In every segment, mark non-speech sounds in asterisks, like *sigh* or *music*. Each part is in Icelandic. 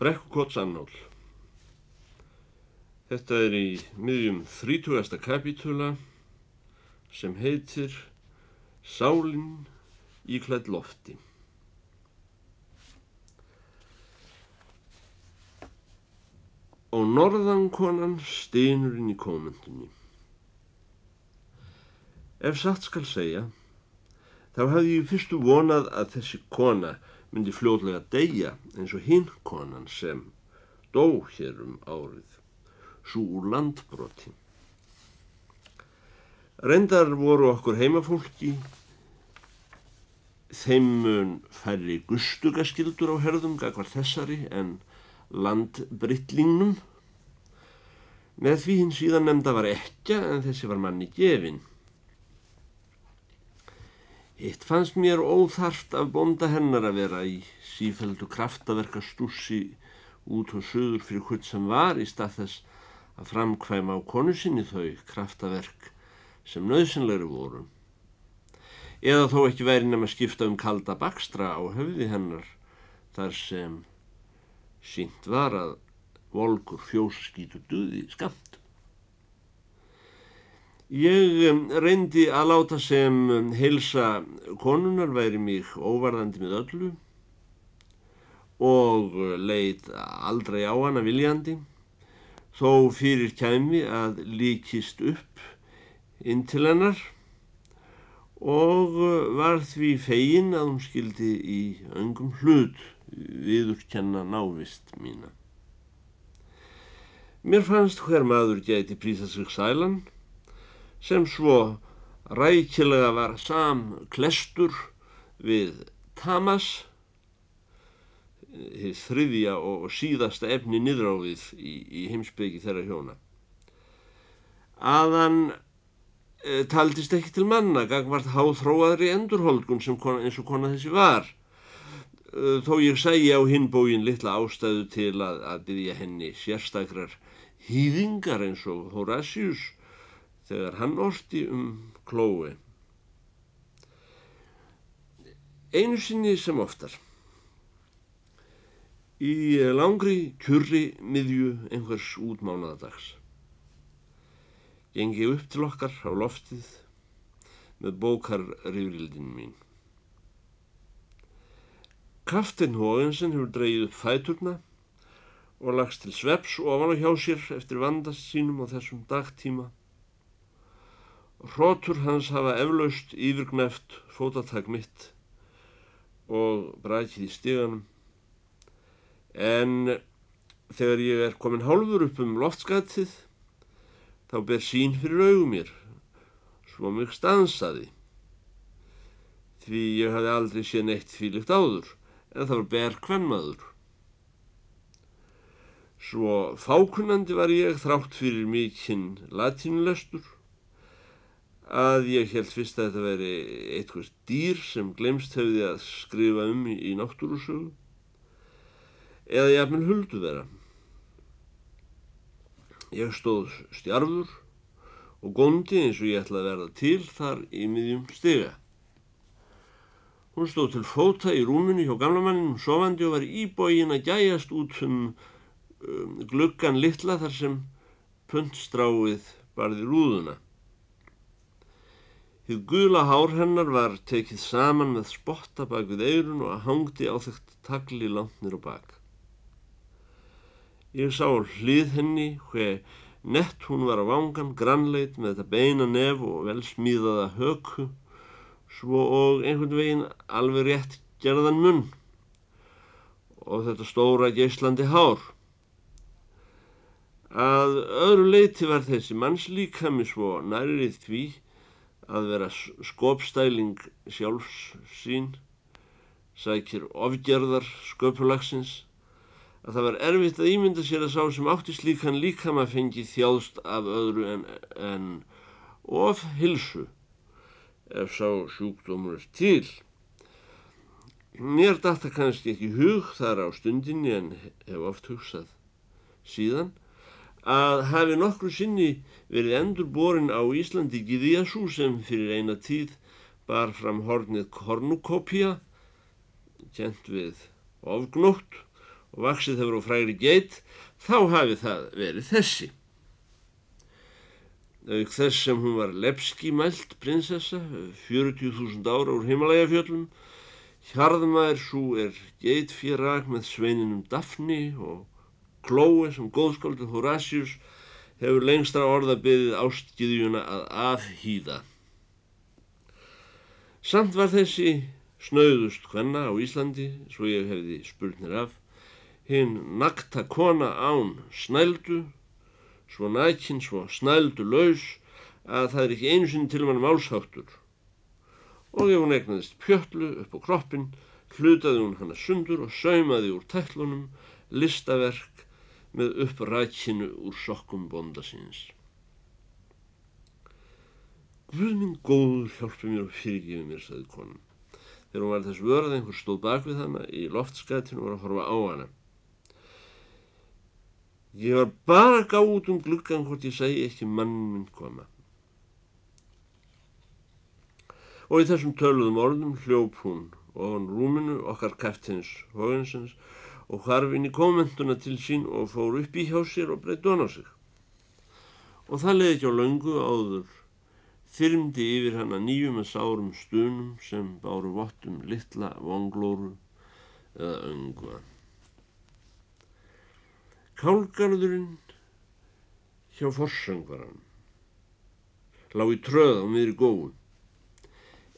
Brekkukott Sannál Þetta er í miðjum 30. kapítula sem heitir Sálinn í klætt lofti. Og norðankonan steinurinn í komendunni. Ef satt skal segja, þá hafði ég fyrstu vonað að þessi kona myndi fljóðlega deyja eins og hinn konan sem dó hér um árið, svo úr landbroti. Reyndar voru okkur heimafólki þeim mun færri gustugaskildur á herðum gagvar þessari en landbrytlingnum. Með því hinn síðan nefnda var ekka en þessi var manni gefin. Hitt fannst mér óþarft af bonda hennar að vera í sífældu kraftaverka stússi út og söður fyrir hvort sem var í stað þess að framkvæma á konu sinni þau kraftaverk sem nöðsynleiri voru. Eða þó ekki væri nefn að skipta um kalda bakstra á höfði hennar þar sem sínt var að volkur fjósaskítu duði skamt. Ég reyndi að láta sem heilsa konunar væri mig óvarðandi með öllu og leit aldrei á hana viljandi þó fyrir kæmi að líkist upp inn til hennar og var því fegin að hún skildi í öngum hlut viðurkenna návist mína. Mér fannst hver maður gæti prísa sig sælan sem svo rækilega var sam klestur við Tamas þriðja og síðasta efni niðráfið í, í heimsbyggi þeirra hjóna. Að hann e, taldist ekki til manna gangvart háþróaðri endurholdgun sem kona, eins og kona þessi var. E, þó ég sæi á hinbógin litla ástæðu til að, að byggja henni sérstakrar hýðingar eins og Horatius þegar hann orti um klói. Einu sinni sem oftar. Í langri kjurri miðju einhvers útmánaðadags. Gengi upp til okkar á loftið með bókarrýrildin mín. Kaftin Hógensen hefur dreyið upp fæturna og lagst til sveps ofan á hjá sér eftir vandast sínum á þessum dagtíma Hrótur hans hafa eflaust yfirgneft fótatak mitt og brækið í stíganum en þegar ég er komin hálfur upp um loftskatið þá ber sín fyrir augum mér. Svo mjög stansaði. Því ég hafi aldrei séð neitt fílikt áður en það var ber hvernmaður svo fákunandi var ég þrátt fyrir mikinn latínulestur að ég held fyrst að þetta veri eitthvað dýr sem glemst hefði að skrifa um í, náttúrúsögu eða ég hafði huldu vera. Ég stóð stjarfur og góndi eins og ég ætlaði að verða til þar í miðjum stiga. Hún stóð til fóta í rúmunu hjá gamlamanninum sofandi og var íbógin að gæjast út um, um gluggan litla þar sem puntstráið barði rúðuna. Þið gula hár hennar var tekið saman með spotta bak við eirun og hangdi á þekkt tagli landnir og bak. Ég sá hlið henni hver nett hún var á vangan, grannleit með þetta beina nef og velsmíðaða höku, svo og einhvern veginn alveg rétt gerðan munn og þetta stóra geyslandi hár. Að öðru leiti var þessi manns líkami svo nærið því að vera skopstæling sjálfs sín, sækir ofgerðar sköpulagsins, að það var erfitt að ímynda sér að sá sem átti slíkan líkama fengi þjáðst af öðru en, en of hilsu ef sá sjúkdómur til. Mér data kannski ekki hug þar á stundinni en hef oft hugsað síðan að hafi nokkru sinni verið endur borin á Íslandi Gíðiasú sem fyrir eina tíð bar fram hornið Kornukópia, kent við ofgnótt og vaksið hefur á frægri geit, þá hafi það verið þessi. Auk þess sem hún var lepskimælt prinsessa, 40.000 ára úr himalægafjöllum, hjarðmaður svo er geitfjörag með sveininum Daphni og Klói sem góðskóldið Horatius hefur lengstra orða byggðið ástgiðjuna að afhýða. Samt var þessi snauðust hvenna á Íslandi, svo ég hefði spurnir af, hinn nakta kona án snældu, svo nækinn, svo snældu laus, að það er ekki einu sinni til mann málsháttur. Og ef hún egnaðist pjöllu upp á kroppin, hlutaði hún hana sundur og saumaði úr tætlunum listaverk með upprækinu úr sokkum bonda síns. Guð minn góður hjálpi mér og fyrirgifi mér, saði konan. Þegar hún var þess vörð einhver stóð bak við hana í loftskætinu og var að horfa á hana. Ég var bara að gá út um gluggan hvort ég segi ekki mann minn koma. Og í þessum töluðum orðum hljóp hún ofan rúminu okkar kæftins Hóinsens og harfin í kommentuna til sín og fór upp í hjá sér og breytti hann á sig. Og það leiði ekki á laungu áður, þyrmdi yfir hann að nýju með sárum stunum sem báru vottum litla vonglóru eða öngva. Kálgarðurinn hjá forsöngvaran lág í tröð á miðri góðu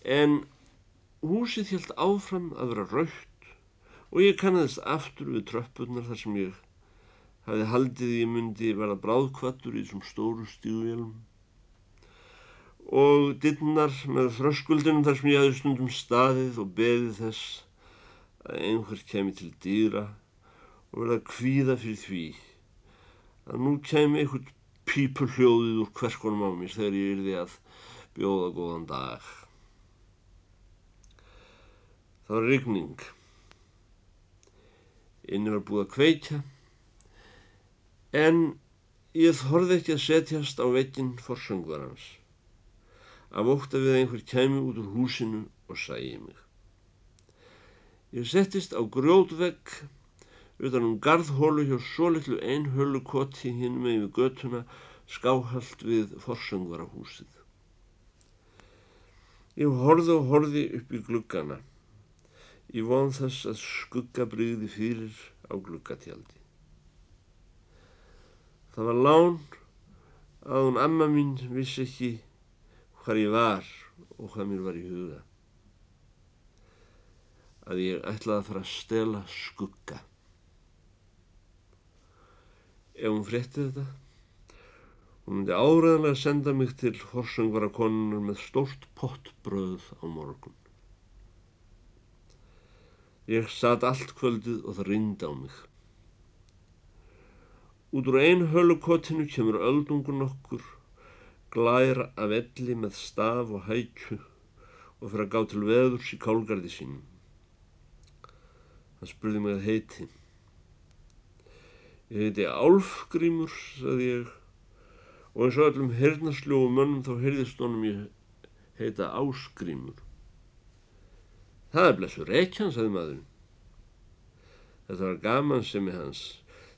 en húsið hjælt áfram að vera raukt og ég kannast aftur við tröppurnar þar sem ég hafi haldið ég myndi verða bráðkvattur í þessum stóru stíðvélum og dittnar með fröskuldunum þar sem ég hafi stundum staðið og beðið þess að einhver kemi til dýra og verða kvíða fyrir því að nú kemi einhvern pípur hljóðið úr hverkonum á mér þegar ég yrði að bjóða góðan dag. Það var rigning inni var búið að kveikja en ég þorði ekki að setjast á veikin forsöngvarans af ótt að við einhver kemi út úr húsinu og sæði mig. Ég settist á grjótvegg utan um garðhólu hjá svo litlu einhölu koti hinn með við götuna skáhald við forsöngvarahúsið. Ég horði og horði upp í gluggana Ég von þess að skugga brygði fyrir á gluggatjaldi. Það var lán að hún amma mín vissi ekki hvað ég var og hvað mér var í huga. Að ég ætlaði að fara að stela skugga. Ef hún frétti þetta, hún myndi áræðanlega senda mig til horsöngvara konunar með stórt pottbröð á morgun. Ég satt allt kvöldið og það ringdi á mig. Út úr einu hölukotinu kemur öldungun okkur, glæra af elli með staf og hækju og fyrir að gá til veðurs í kálgardi sínum. Hann spurði mig að heiti. Ég heiti Álfgrímur, saði ég, og eins og öllum hernasljóum mönnum þá heyrðist honum ég heita Ásgrímur. Það er blessur reykjan, sagði maðurinn. Þetta var gaman sem í hans,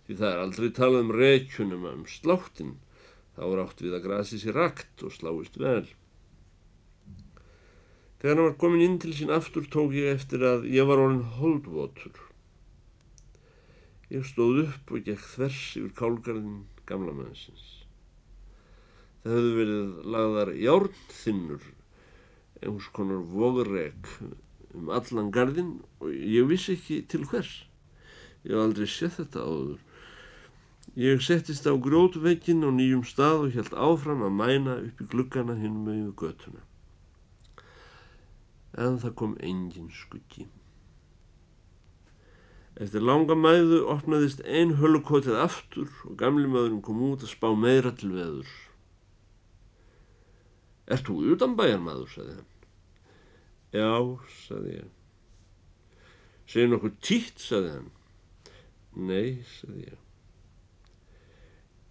því það er aldrei talað um reykjunum um sláttin. Þá er átt við að grasi sér rakt og sláist vel. Þegar hann var komin inn til sín aftur tók ég eftir að ég var orðin holdvotur. Ég stóð upp og gekk þvers yfir kálgarðin gamla mannsins. Það höfðu verið lagðar járnþinnur, einhvers konar vogurrek um allan gardin og ég vissi ekki til hvers. Ég hef aldrei sett þetta áður. Ég settist á grótveikin á nýjum stað og held áfram að mæna upp í gluggana hinn með göttuna. En það kom engin skuggi. Eftir langa mæðu opnaðist ein hölukotið aftur og gamli maðurinn kom út að spá meira til veður. Er þú utan bæjar maður, sagði hann. Já, saði ég. Segir nokkuð títt, saði hann. Nei, saði ég.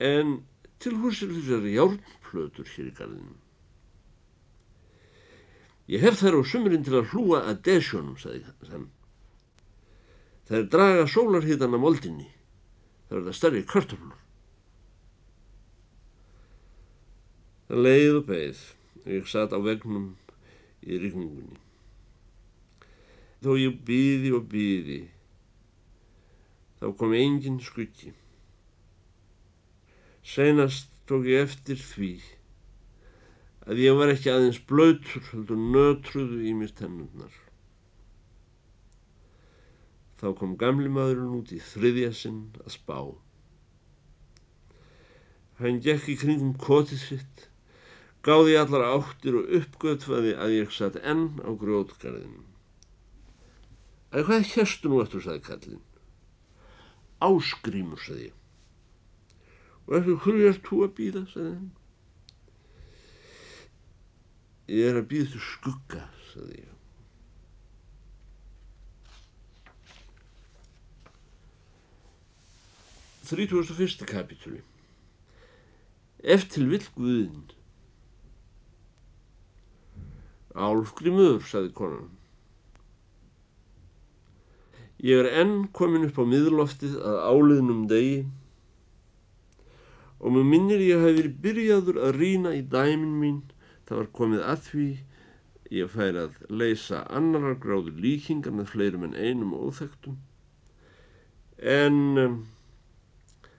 En til húsir þessar járnplötur hér í garðinum. Ég hef þær á sumurinn til að hlúa að desjónum, saði hann. þeir draga sólarhítan af moldinni. Það verða stærri kartöflur. Það leið og beigð og ég satt á vegnum í rigningunni. Þó ég býði og býði, þá kom engin skuggi. Seinast tók ég eftir því að ég var ekki aðeins blöytur heldur nötruðu í mér tennurnar. Þá kom gamli maðurinn út í þriðja sinn að spá. Hann gekk í kringum kotið sitt, gáði allar áttir og uppgötfaði að ég satt enn á grótgarðinu. En hvað hérstu nú eftir, sagði kallin. Áskrímur, sagði ég. Og eftir hverju ert þú að býða, sagði hann. Ég er að býða til skugga, sagði ég. Þrítúrstu fyrsta kapitúli. Eftir vill Guðinn. Álfgrimur, sagði konan. Ég er enn komin upp á miðloftið að áliðnum degi og mér minnir ég hafi verið byrjaður að rína í dæmin mín það var komið að því ég fær að leysa annarar gráður líkingar með fleirum en einum óþektum en um,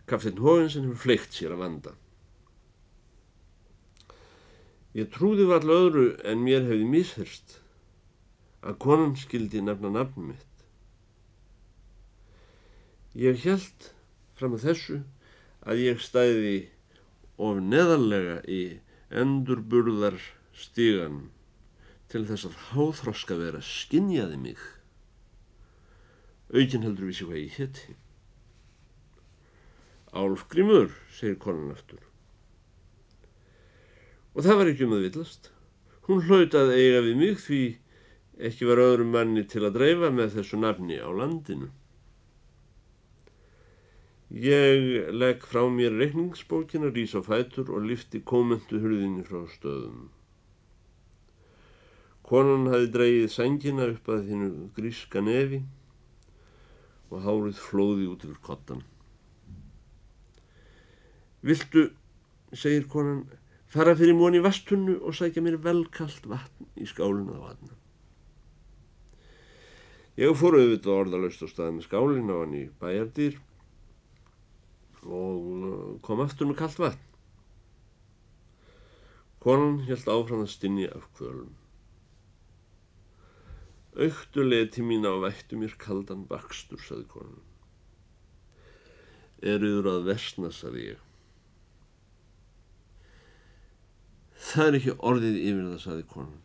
Kaftin Hóinsen hefur fleikt sér að vanda. Ég trúði var alltaf öðru en mér hefði mishörst að konan skildi nefna nafnum mitt. Ég held fram að þessu að ég stæði of neðarlega í endurburðar stígan til þess að háþroska vera skinjaði mig. Aukin heldur vissi hvað ég hétti. Álfgrímur, segir konan aftur. Og það var ekki um að villast. Hún hlautaði eiga við mig því ekki var öðrum manni til að dreifa með þessu nafni á landinu. Ég legg frá mér reikningsbókina, rís á fætur og lifti komentu hurðinni frá stöðum. Konan hafi dreyið sangina upp að þínu gríska nefi og hárið flóði út yfir kottan. Viltu, segir konan, fara fyrir móni vastunnu og sækja mér velkallt vatn í skálinu á vatna. Ég fór auðvitað orðalöst á staði með skálinu á hann í bæjardýr og uh, kom aftur með kallt vatn. Konan held áfram að stinni af kvölum. Öktu leti mín á vættu mér kaldan bakstur, saði konan. Eruður að versna, saði ég. Það er ekki orðið yfir það, saði konan.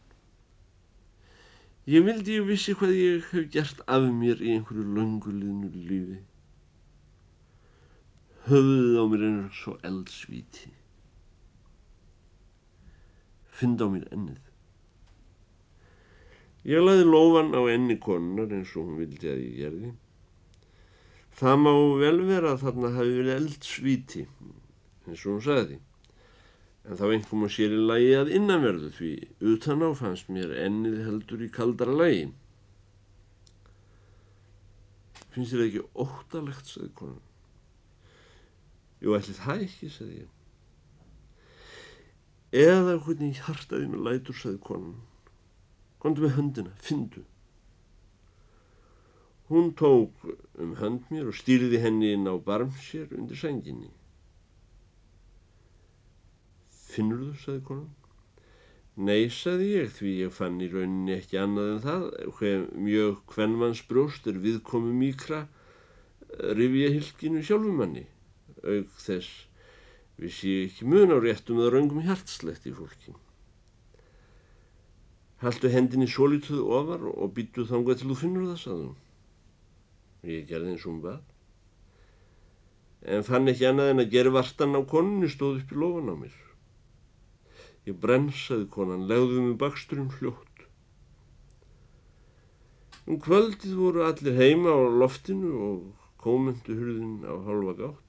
Ég vildi ég vissi hvað ég hef gert af mér í einhverju lönguliðnu lífi höfuðið á mér er svo eldsvíti. Fynda á mér ennið. Ég laði lofan á enni konunar eins og hún vildi að ég gerði. Það má vel vera að þarna hafi verið eldsvíti eins og hún sagði. En þá einhverjum að sér í lagi að innanverðu því utan á fannst mér ennið heldur í kaldara lagi. Finnst þér ekki óttalegt sagði konan Jú, ætli það ekki, sagði ég. Eða hvernig hjartaði með lætur, sagði konan. Kondu með höndina, fyndu. Hún tók um hönd mér og stýrði henni inn á barmsér undir senginni. Finnur þú, sagði konan. Nei, sagði ég, því ég fann í rauninni ekki annað en það, hver mjög hvernmannsbrjóst er viðkomi mýkra rifja hilkinu sjálfumanni auk þess við séu ekki mun á réttum eða raungum hjartslegt í fólki. Haldu hendinni svolítuðu ofar og býtu þangað til þú finnur það, saðum. Ég gerði eins og um bað. En fann ekki annað en að gera vartan á konunni stóð upp í lofan á mér. Ég brensaði konan, legði mig baksturinn fljótt. Um kvöldið voru allir heima á loftinu og komundu hurðin á halva gátt.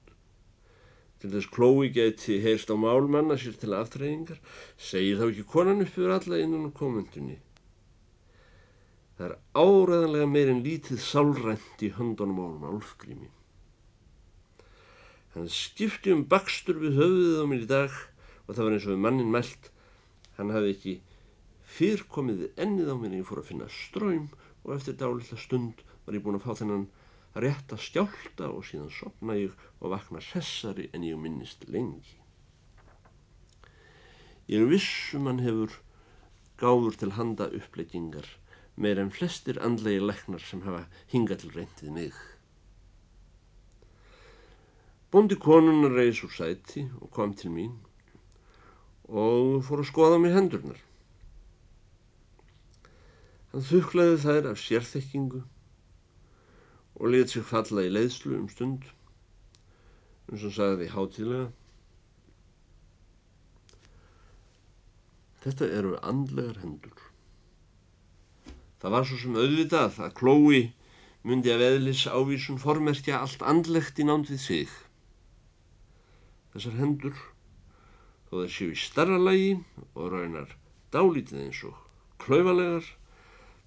Til þess klói geti heyrst á málmanna sér til aftreyingar, segir þá ekki konan upp yfir alla innan á komundunni. Það er áræðanlega meirinn lítið sálrænt í höndunum á hún álfgrími. Hann skipti um bakstur við höfuðið á mér í dag og það var eins og við mannin meld. Hann hafði ekki fyrr komið ennið á mér en ég fór að finna ströym og eftir dálitla stund var ég búin að fá þennan rétt að skjálta og síðan sopna ég og vakna sessari en ég minnist lengi. Ég vissum hann hefur gáður til handa uppleggingar meir en flestir andlegi leknar sem hafa hingað til reyndið mig. Bondi konunar reys úr sæti og kom til mín og fór að skoða mér hendurnar. Hann þuklaði þær af sérþekkingu og let sig falla í leiðslu um stund eins og sagði hátíðlega Þetta eru andlegar hendur. Það var svo sem auðvitað að Klói myndi að veðlis ávísun formerkja allt andlegt í nánd við sig. Þessar hendur, þó það séu í starra lagi og raunar dálítið eins og klauðalegar,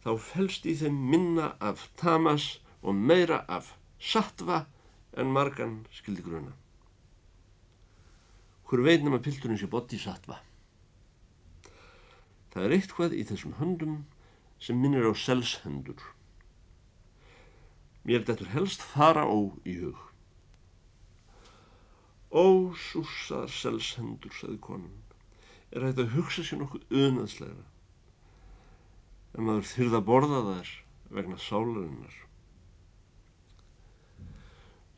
þá felst í þeim minna af tamas og meira af sattva en margan skildi gruna. Hver veitnum að pildurinn sé bótt í sattva? Það er eitthvað í þessum höndum sem minnir á selshendur. Mér þetta helst fara ó í hug. Ó, súsaðar selshendur, saði konun, er þetta að hugsa sér nokkuð unaðslegra. En maður þyrða borða þær vegna sálarinnar.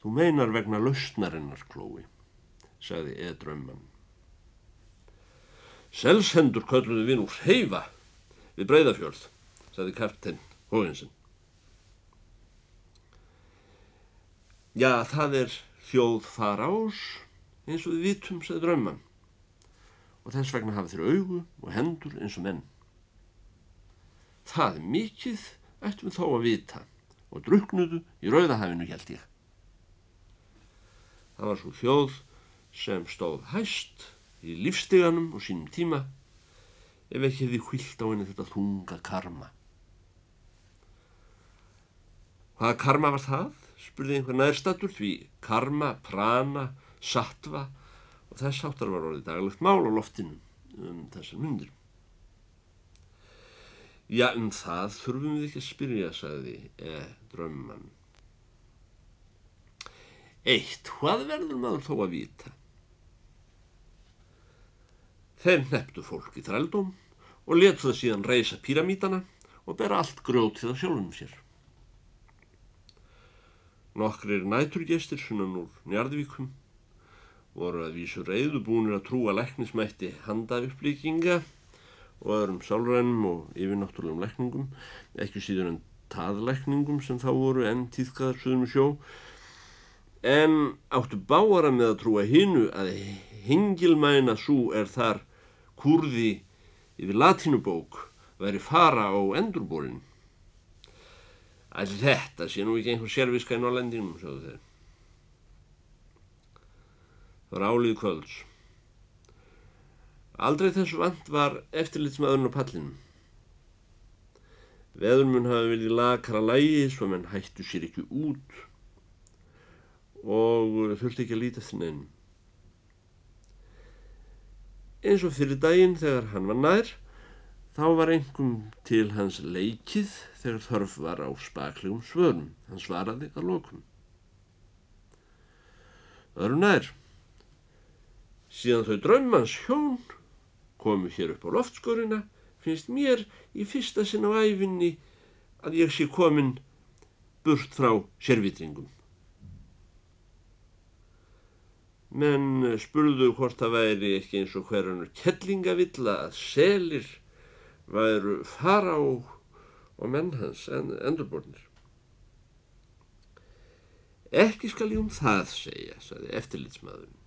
Þú meinar vegna lausnarinnar, Klói, sagði Edrömman. Selshendur kölluðu við nú heifa við breyðafjörð, sagði kaptinn Hóinsson. Já, það er þjóð farás, eins og við vitum, sagði Drömman, og þess vegna hafa þeir augu og hendur eins og menn. Það er mikið, ættum við þó að vita, og druknuðu í rauðahafinu, held ég. Það var svo þjóð sem stóð hæst í lífsteganum og sínum tíma ef ekki hefði hvilt á henni þetta þunga karma. Hvaða karma var það? spurði einhver nærstatur því karma, prana, sattva og þess áttar var orðið daglegt mál á loftinu um þessar myndir. Já, um það þurfum við ekki að spyrja, sagði e, drömman. Eitt, hvað verður maður þó að vita? Þeir nefndu fólk í þrældum og letu það síðan reysa píramítana og bera allt grjótið að sjálfum sér. Nokkrir næturgestir sunnan úr njarðvíkum voru að vísu reyðubúnir að trúa læknismætti handa upplýkinga og öðrum sálrænum og yfirnáttúrulegum lækningum, ekki síður en taðlækningum sem þá voru enn tíðkaðar suðum sjó en áttu báara með að trúa hinnu að hingilmæna svo er þar kurði yfir latínubók veri fara á endurbólinn. Allir þetta sé nú ekki einhver sérviska í Norrlendinum, sjáðu þeir. Það var álið kvölds. Aldrei þessu vant var eftirlitsmaðurinn á pallinum. Veðurmun hafi verið lakara lægi svo menn hættu sér ekki út og þurfti ekki að líta eftir nefnum. Eins og fyrir daginn þegar hann var nær, þá var einhverjum til hans leikið þegar þörf var á spaklegum svörum. Hann svaraði að lokum. Það eru nær. Síðan þau draumans hjón komu hér upp á loftskorina, finnst mér í fyrsta sinn á æfinni að ég sé komin burt frá sérvitringum. Menn spurðu hvort það væri ekki eins og hverjanur kellingavilla að selir væru fara á og menn hans en endurbornir. Ekki skal ég um það segja, saði eftirlitsmaðurinn,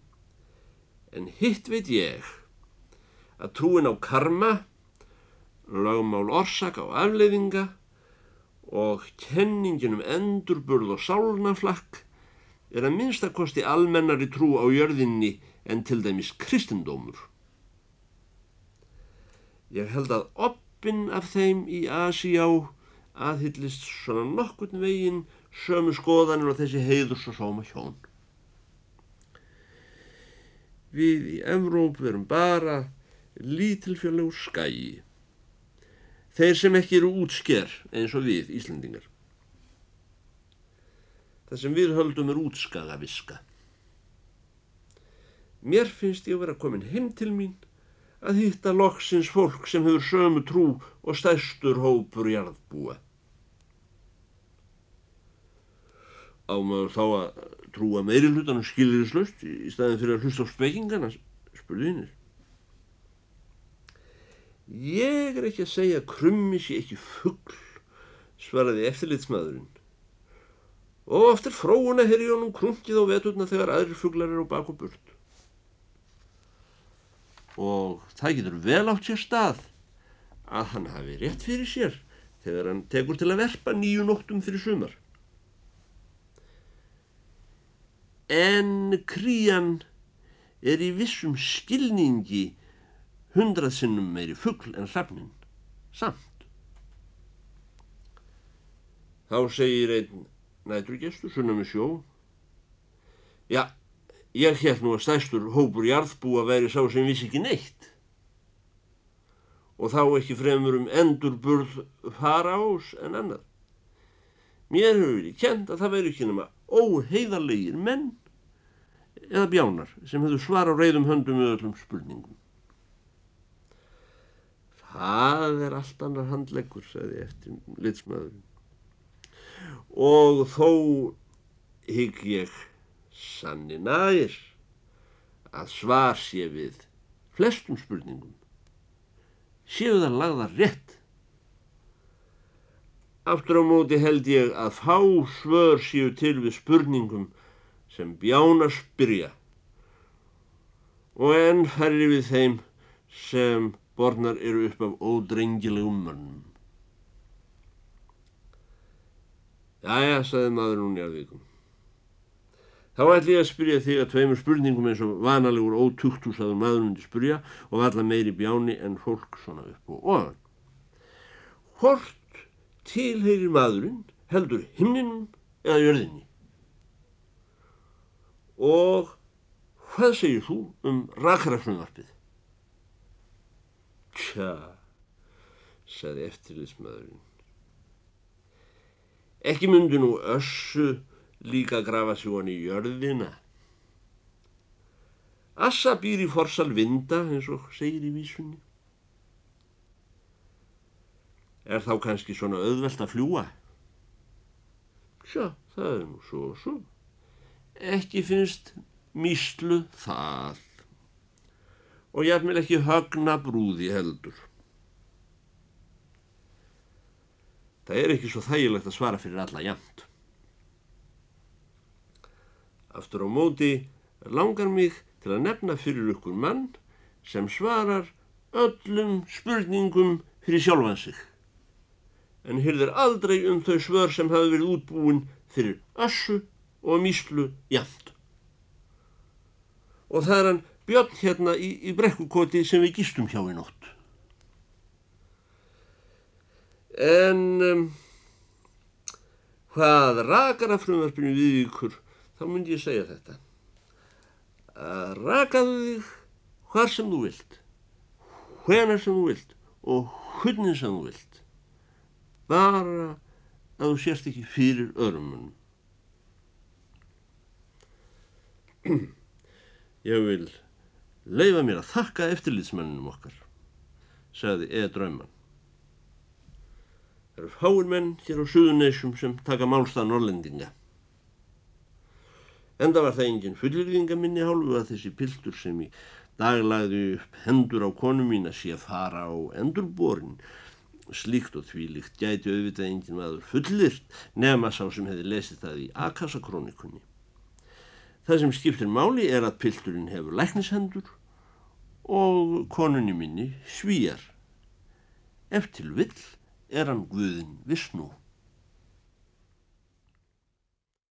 en hitt veit ég að trúin á karma, lagmál orsaka og afleiðinga og kenningin um endurburð og sálnaflakk er að minnstakosti almennari trú á jörðinni en til dæmis kristendómur. Ég held að oppin af þeim í Asíá aðhyllist svona nokkurn veginn sömu skoðanir og þessi heiður svo sóma hjón. Við í Evróp verum bara lítilfjörlegur skæi. Þeir sem ekki eru útsker eins og við Íslandingar. Það sem við höldum er útskagaviska. Mér finnst ég að vera komin heim til mín að hitta loksins fólk sem hefur sömu trú og stærstur hópur jarðbúa. Ámaður þá að trúa meiri hlutanum skilirislust í staðin fyrir að hlusta á spekingana, spurði hinnir. Ég er ekki að segja að krummi sé ekki fuggl, svaraði eftirlitsmaðurinn. Og eftir fróuna honum krungið á veturna þegar aðrir fugglar eru á baku burt. Og það getur vel átt sér stað að hann hafi rétt fyrir sér þegar hann tekur til að verpa nýju nóttum fyrir sumar. En krían er í vissum skilningi hundrað sinnum meiri fuggl en hlafnin, samt. Þá segir einn næturgestur, sunna með sjó, já, ég held nú að stæstur hópur jarðbúa væri sá sem vissi ekki neitt og þá ekki fremur um endurburð fara ás en annað. Mér hefur verið kjent að það væri ekki nema óheiðarlegir menn eða bjánar sem hefðu svara á reyðum höndum með öllum spurningum. Það er allt annar handleggur, sagði eftir litsmaðurinn. Og þó hygg ég sanni nær að svar sé við flestum spurningum. Séu það lagða rétt. Aftur á móti held ég að fá svör séu til við spurningum sem bjána spyrja og enn færri við þeim sem borðnar eru upp af ódrengilegum mönnum. Jæja, saði maður hún í alvíkum. Þá ætlum ég að spyrja þig að tveimur spurningum eins og vanalegur ótugtúsaður maður hundi spyrja og valla meiri bjáni en fólk svona upp og ofan. Hvort tilheyrir maðurinn heldur himninum eða jörðinni? Og hvað segir þú um rakarafnumvarpið? Tja, saði eftirliðsmaðurinn. Ekki myndi nú össu líka grafa sig hann í jörðina. Assa býr í forsal vinda, eins og segir í vísunni. Er þá kannski svona auðvelt að fljúa? Tja, það er nú svo og svo. Ekki finnst míslu það og jafnvel ekki högna brúði heldur. Það er ekki svo þægilegt að svara fyrir alla jæmt. Aftur á móti langar mig til að nefna fyrir ykkur mann sem svarar öllum spurningum fyrir sjálfan sig. En hyrðir aldrei um þau svör sem hafi verið útbúin fyrir össu og míslu jæmt. Og það er hann Björn hérna í, í brekkukoti sem við gistum hjá í nótt. En um, hvað rakara frumvarpinu við ykkur, þá myndi ég segja þetta. Að rakaðu þig hvar sem þú vilt, hvenar sem þú vilt og hvernig sem þú vilt. Bara að þú sérst ekki fyrir örumunum. *clears throat* Ég vil leifa mér að þakka eftirlýtsmennunum okkar, sagði eða drauman. Það eru fáir menn hér á Suðuneysum sem taka málstað norrlendinga. Enda var það engin fullirðinga minni hálfu að þessi piltur sem í daglagði upp hendur á konu mín að sé að fara á endurborin. Slíkt og þvílíkt gæti auðvitað engin maður fullirt nema sá sem hefði lesið það í Akasakrónikunni. Það sem skiptir máli er að pilturinn hefur læknishendur og konunni minni svíjar. Ef til vill er hann Guðin Visnú.